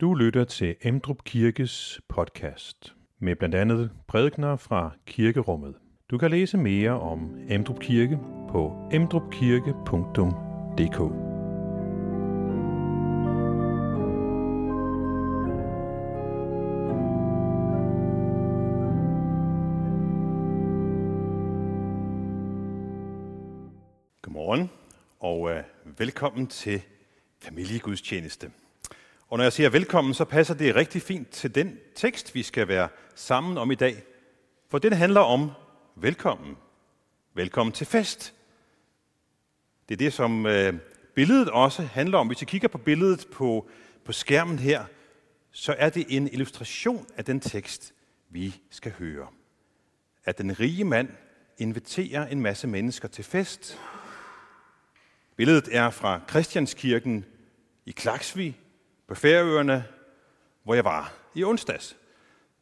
Du lytter til Emdrup Kirkes podcast med blandt andet prædikner fra kirkerummet. Du kan læse mere om Emdrup Kirke på emdrupkirke.dk. Godmorgen og øh, velkommen til familiegudstjeneste. Og når jeg siger velkommen, så passer det rigtig fint til den tekst, vi skal være sammen om i dag. For den handler om velkommen. Velkommen til fest. Det er det, som øh, billedet også handler om. Hvis I kigger på billedet på, på skærmen her, så er det en illustration af den tekst, vi skal høre. At den rige mand inviterer en masse mennesker til fest. Billedet er fra Christianskirken i Klaksvig på Færøerne, hvor jeg var i onsdags.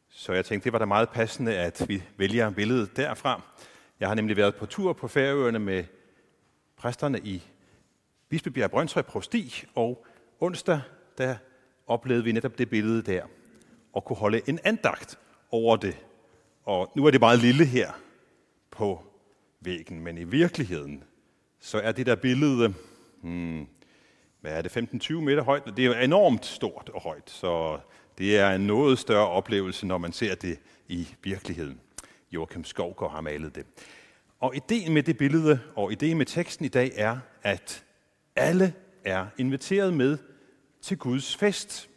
Så jeg tænkte, det var da meget passende, at vi vælger billedet derfra. Jeg har nemlig været på tur på Færøerne med præsterne i Bispebjerg Brøndshøj Prosti, og onsdag, der oplevede vi netop det billede der, og kunne holde en andagt over det. Og nu er det meget lille her på væggen, men i virkeligheden, så er det der billede, hmm, hvad er det, 15-20 meter højt? Det er jo enormt stort og højt, så det er en noget større oplevelse, når man ser det i virkeligheden. Joachim Skovgaard har malet det. Og ideen med det billede og ideen med teksten i dag er, at alle er inviteret med til Guds fest.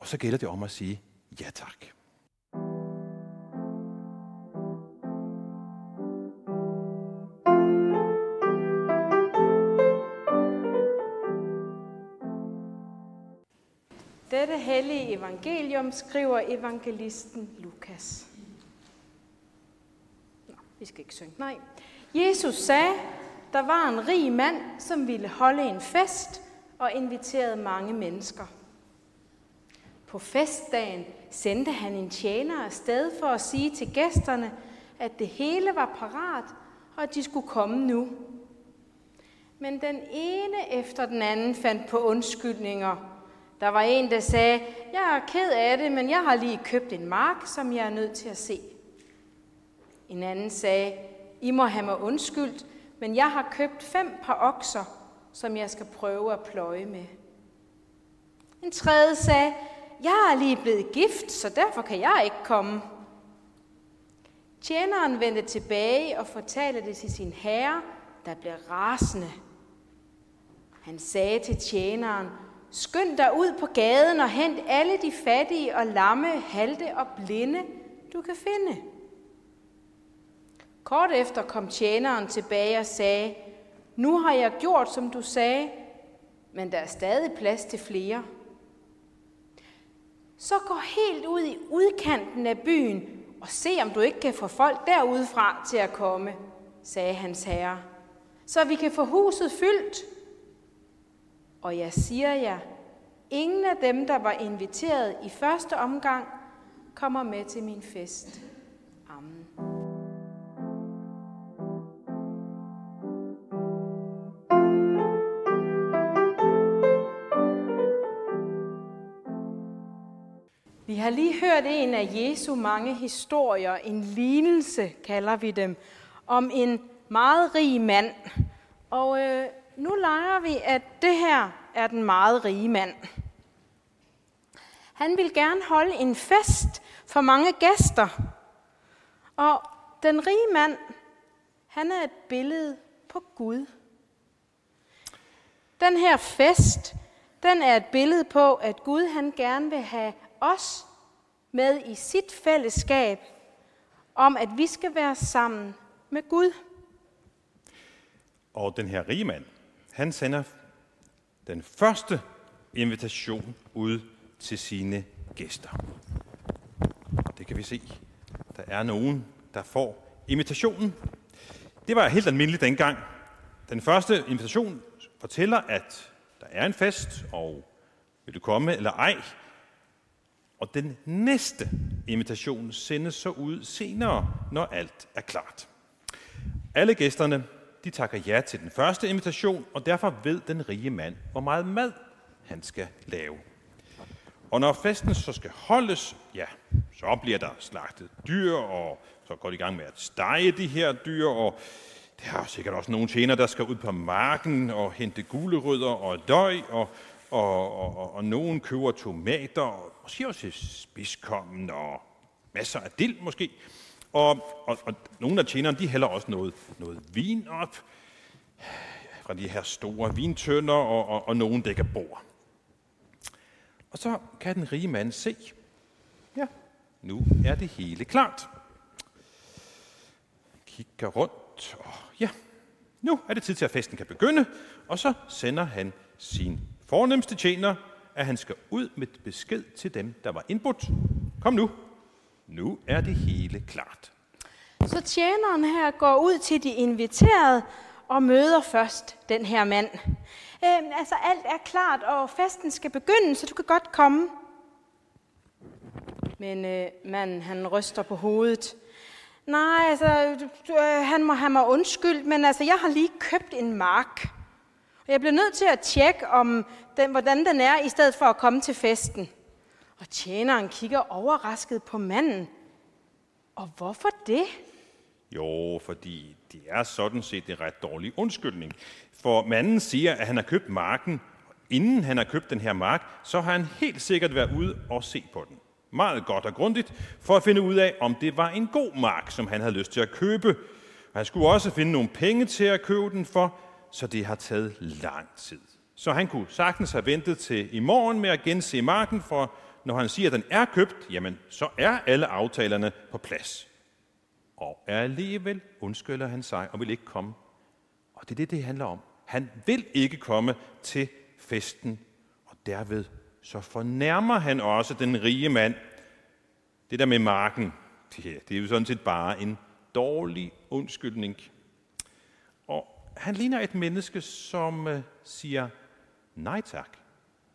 Og så gælder det om at sige ja tak. Evangelium skriver evangelisten Lukas. Nå, vi skal ikke synge. Nej. Jesus sagde, der var en rig mand, som ville holde en fest og inviterede mange mennesker. På festdagen sendte han en tjener afsted for at sige til gæsterne, at det hele var parat, og at de skulle komme nu. Men den ene efter den anden fandt på undskyldninger der var en, der sagde, jeg er ked af det, men jeg har lige købt en mark, som jeg er nødt til at se. En anden sagde, I må have mig undskyldt, men jeg har købt fem par okser, som jeg skal prøve at pløje med. En tredje sagde, jeg er lige blevet gift, så derfor kan jeg ikke komme. Tjeneren vendte tilbage og fortalte det til sin herre, der blev rasende. Han sagde til tjeneren, Skynd dig ud på gaden og hent alle de fattige og lamme, halte og blinde, du kan finde. Kort efter kom tjeneren tilbage og sagde, nu har jeg gjort, som du sagde, men der er stadig plads til flere. Så gå helt ud i udkanten af byen og se, om du ikke kan få folk derudefra til at komme, sagde hans herre, så vi kan få huset fyldt. Og jeg siger jer, ingen af dem, der var inviteret i første omgang, kommer med til min fest. Amen. Vi har lige hørt en af Jesu mange historier, en lignelse kalder vi dem, om en meget rig mand. Og øh, nu leger vi, at det her er den meget rige mand. Han vil gerne holde en fest for mange gæster. Og den rige mand, han er et billede på Gud. Den her fest, den er et billede på, at Gud han gerne vil have os med i sit fællesskab, om at vi skal være sammen med Gud. Og den her rige mand, han sender den første invitation ud til sine gæster. Det kan vi se. Der er nogen, der får invitationen. Det var helt almindeligt dengang. Den første invitation fortæller, at der er en fest, og vil du komme eller ej? Og den næste invitation sendes så ud senere, når alt er klart. Alle gæsterne de takker ja til den første invitation, og derfor ved den rige mand, hvor meget mad han skal lave. Og når festen så skal holdes, ja, så bliver der slagtet dyr, og så går de i gang med at stege de her dyr, og der er sikkert også nogle tjener, der skal ud på marken og hente gulerødder og løg, og, og, og, og, og nogen køber tomater, og måske også spidskommen, og masser af dild måske. Og, og, og nogle af tjenerne, de hælder også noget, noget vin op fra de her store vintønder, og, og, og nogen dækker bord. Og så kan den rige mand se, ja, nu er det hele klart. Kigger rundt, og ja, nu er det tid til, at festen kan begynde, og så sender han sin fornemmeste tjener, at han skal ud med besked til dem, der var indbudt. Kom nu, nu er det hele klart. Så tjeneren her går ud til de inviterede og møder først den her mand. Øhm, altså alt er klart, og festen skal begynde, så du kan godt komme. Men øh, manden, han ryster på hovedet. Nej, altså, du, øh, han må have mig undskyld, men altså, jeg har lige købt en mark. Og jeg bliver nødt til at tjekke, om den, hvordan den er, i stedet for at komme til festen. Og tjeneren kigger overrasket på manden. Og hvorfor det? Jo, fordi det er sådan set en ret dårlig undskyldning. For manden siger, at han har købt marken. Inden han har købt den her mark, så har han helt sikkert været ude og se på den. Meget godt og grundigt, for at finde ud af, om det var en god mark, som han havde lyst til at købe. Han skulle også finde nogle penge til at købe den for, så det har taget lang tid. Så han kunne sagtens have ventet til i morgen med at gense marken, for når han siger, at den er købt, jamen så er alle aftalerne på plads. Og alligevel undskylder han sig og vil ikke komme. Og det er det, det handler om. Han vil ikke komme til festen, og derved så fornærmer han også den rige mand. Det der med marken, det det er jo sådan set bare en dårlig undskyldning. Og han ligner et menneske, som øh, siger nej tak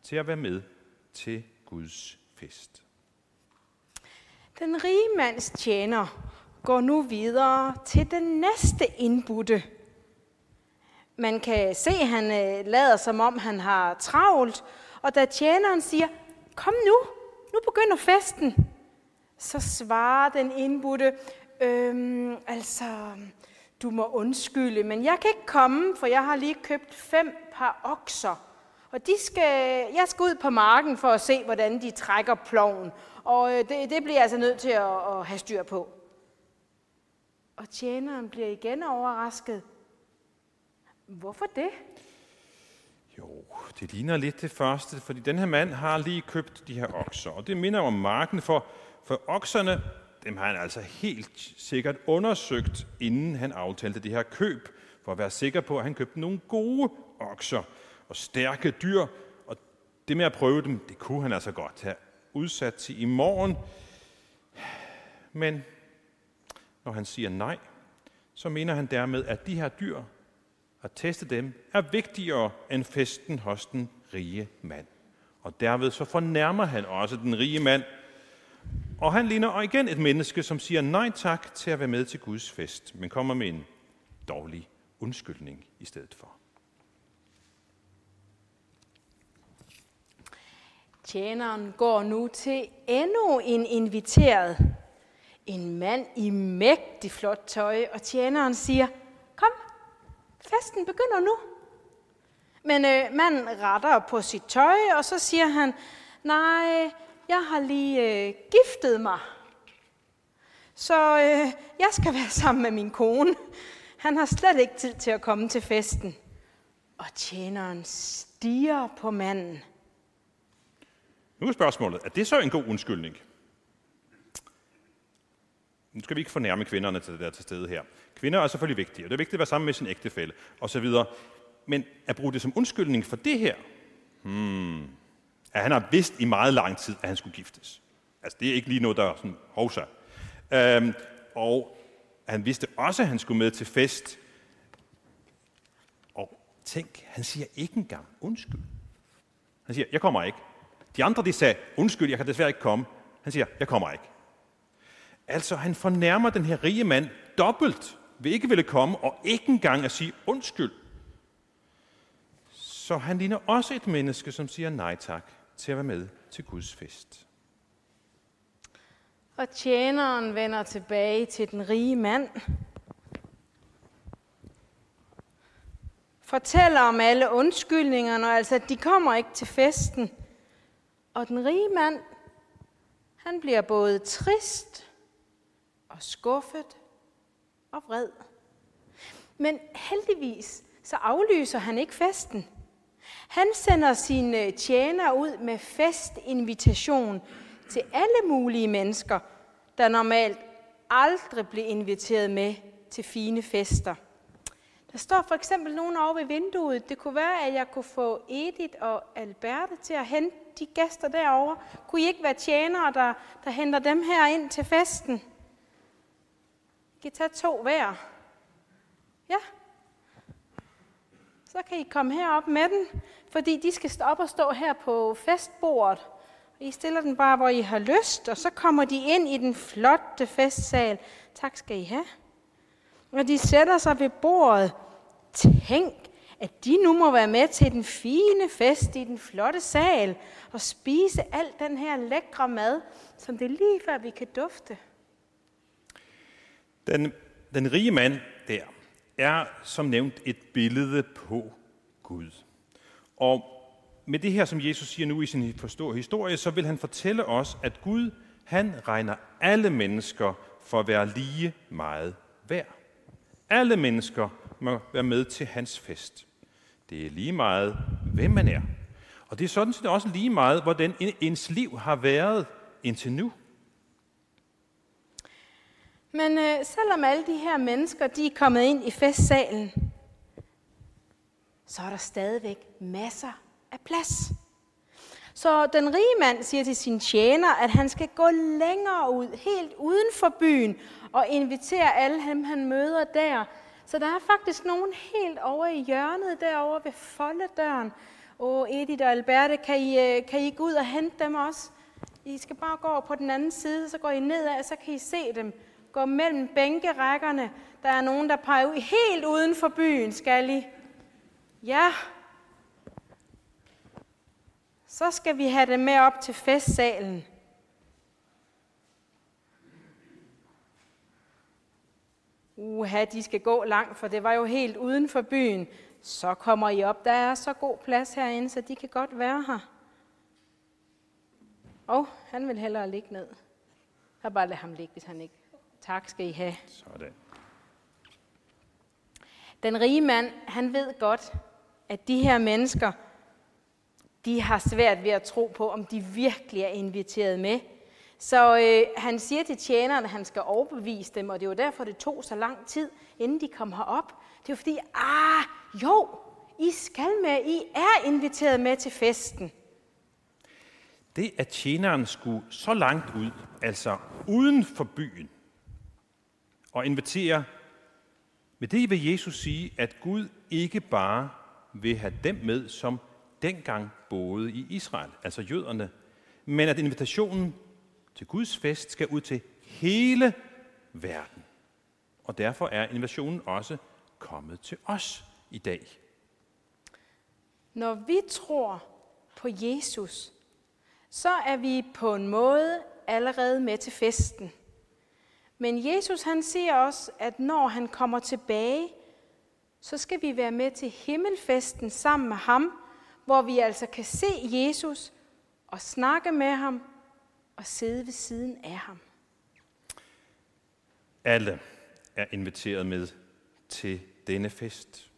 til at være med til Guds fest. Den rige mands tjener går nu videre til den næste indbudte. Man kan se, at han øh, lader som om, han har travlt, og da tjeneren siger, kom nu, nu begynder festen, så svarer den indbudte, øhm, altså, du må undskylde, men jeg kan ikke komme, for jeg har lige købt fem par okser. Og de skal, jeg skal ud på marken for at se, hvordan de trækker ploven. Og øh, det, det bliver jeg altså nødt til at, at have styr på. Og tjeneren bliver igen overrasket. Hvorfor det? Jo, det ligner lidt det første, fordi den her mand har lige købt de her okser, og det minder om marken, for, for okserne, dem har han altså helt sikkert undersøgt, inden han aftalte det her køb, for at være sikker på, at han købte nogle gode okser og stærke dyr, og det med at prøve dem, det kunne han altså godt have udsat til i morgen. Men når han siger nej, så mener han dermed, at de her dyr, at teste dem, er vigtigere end festen hos den rige mand. Og derved så fornærmer han også den rige mand, og han ligner igen et menneske, som siger nej tak til at være med til Guds fest, men kommer med en dårlig undskyldning i stedet for. Tjeneren går nu til endnu en inviteret. En mand i mægtig flot tøj, og tjeneren siger, kom, festen begynder nu. Men øh, manden retter på sit tøj, og så siger han, nej, jeg har lige øh, giftet mig. Så øh, jeg skal være sammen med min kone. Han har slet ikke tid til at komme til festen. Og tjeneren stiger på manden. Nu er spørgsmålet, er det så en god undskyldning? Nu skal vi ikke fornærme kvinderne til det der til stede her. Kvinder er selvfølgelig vigtige, og det er vigtigt at være sammen med sin ægtefælle osv. Men at bruge det som undskyldning for det her, hmm, at han har vidst i meget lang tid, at han skulle giftes. Altså, det er ikke lige noget, der er sådan hovsa. Øhm, og han vidste også, at han skulle med til fest. Og tænk, han siger ikke engang undskyld. Han siger, jeg kommer ikke. De andre, de sagde, undskyld, jeg kan desværre ikke komme. Han siger, jeg kommer ikke. Altså, han fornærmer den her rige mand dobbelt ved ikke ville komme og ikke engang at sige undskyld. Så han ligner også et menneske, som siger nej tak til at være med til Guds fest. Og tjeneren vender tilbage til den rige mand. Fortæller om alle undskyldningerne, altså at de kommer ikke til festen. Og den rige mand, han bliver både trist og skuffet og vred. Men heldigvis så aflyser han ikke festen. Han sender sine tjener ud med festinvitation til alle mulige mennesker, der normalt aldrig bliver inviteret med til fine fester. Der står for eksempel nogen over ved vinduet. Det kunne være, at jeg kunne få Edith og Alberte til at hente de gæster derovre. Kunne I ikke være tjenere, der, der henter dem her ind til festen? I kan tage to hver. Ja. Så kan I komme herop med den, fordi de skal op og stå her på festbordet. I stiller den bare, hvor I har lyst, og så kommer de ind i den flotte festsal. Tak skal I have. Og de sætter sig ved bordet. Tænk, at de nu må være med til den fine fest i den flotte sal og spise al den her lækre mad, som det lige før vi kan dufte. Den, den rige mand der er som nævnt et billede på Gud. Og med det her, som Jesus siger nu i sin historie, så vil han fortælle os, at Gud, han regner alle mennesker for at være lige meget værd. Alle mennesker må være med til hans fest. Det er lige meget, hvem man er. Og det er sådan set også lige meget, hvordan ens liv har været indtil nu. Men øh, selvom alle de her mennesker de er kommet ind i festsalen, så er der stadigvæk masser af plads. Så den rige mand siger til sin tjener, at han skal gå længere ud, helt uden for byen, og invitere alle dem, han møder der. Så der er faktisk nogen helt over i hjørnet derovre ved foldedøren. Og Edith og Alberte, kan I, øh, kan I gå ud og hente dem også? I skal bare gå over på den anden side, så går I nedad, så kan I se dem. Gå mellem bænkerækkerne. Der er nogen, der peger ud helt uden for byen, skal I? Ja, så skal vi have dem med op til festsalen. Uha, de skal gå langt, for det var jo helt uden for byen. Så kommer I op. Der er så god plads herinde, så de kan godt være her. Og han vil hellere ligge ned. Jeg bare lade ham ligge, hvis han ikke. Tak skal I have. Sådan. Den rige mand, han ved godt, at de her mennesker, de har svært ved at tro på, om de virkelig er inviteret med. Så øh, han siger til tjeneren, at han skal overbevise dem, og det var derfor, det tog så lang tid, inden de kom herop. Det var fordi, ah, jo, I skal med, I er inviteret med til festen. Det, at tjeneren skulle så langt ud, altså uden for byen, og invitere, med det vil Jesus sige, at Gud ikke bare vil have dem med, som dengang boede i Israel, altså jøderne, men at invitationen til Guds fest skal ud til hele verden. Og derfor er invasionen også kommet til os i dag. Når vi tror på Jesus, så er vi på en måde allerede med til festen. Men Jesus han siger også, at når han kommer tilbage, så skal vi være med til himmelfesten sammen med ham, hvor vi altså kan se Jesus og snakke med ham og sidde ved siden af ham. Alle er inviteret med til denne fest.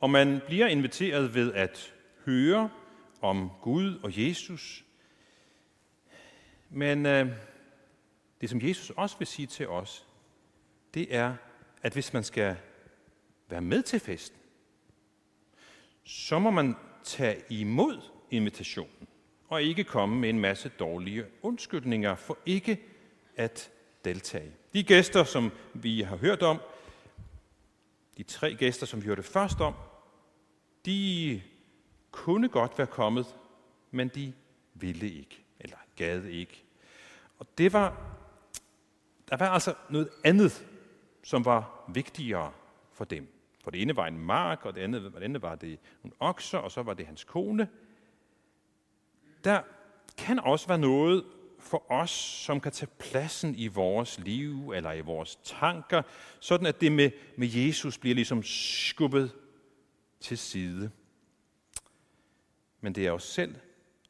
Og man bliver inviteret ved at høre om Gud og Jesus. Men øh, det, som Jesus også vil sige til os, det er, at hvis man skal være med til festen, så må man tage imod invitationen og ikke komme med en masse dårlige undskyldninger for ikke at deltage. De gæster, som vi har hørt om, de tre gæster, som vi hørte først om, de kunne godt være kommet, men de ville ikke, eller gad ikke. Og det var, der var altså noget andet, som var vigtigere for dem. For det ene var en mark, og det andet, det andet var det nogle okser, og så var det hans kone. Der kan også være noget for os, som kan tage pladsen i vores liv eller i vores tanker, sådan at det med, med Jesus bliver ligesom skubbet til side. Men det er os selv,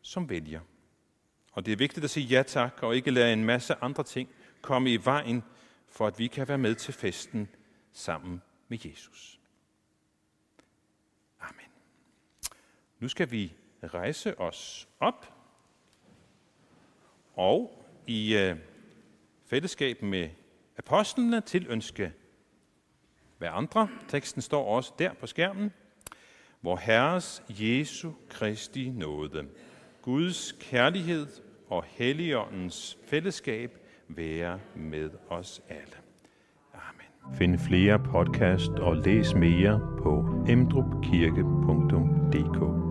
som vælger. Og det er vigtigt at sige ja tak, og ikke lade en masse andre ting komme i vejen, for at vi kan være med til festen sammen med Jesus. Amen. Nu skal vi rejse os op og i øh, fællesskab med apostlene til ønske hver andre. Teksten står også der på skærmen. Hvor Herres Jesu Kristi nåde, Guds kærlighed og Helligåndens fællesskab være med os alle. Amen. Find flere podcast og læs mere på emdrupkirke.dk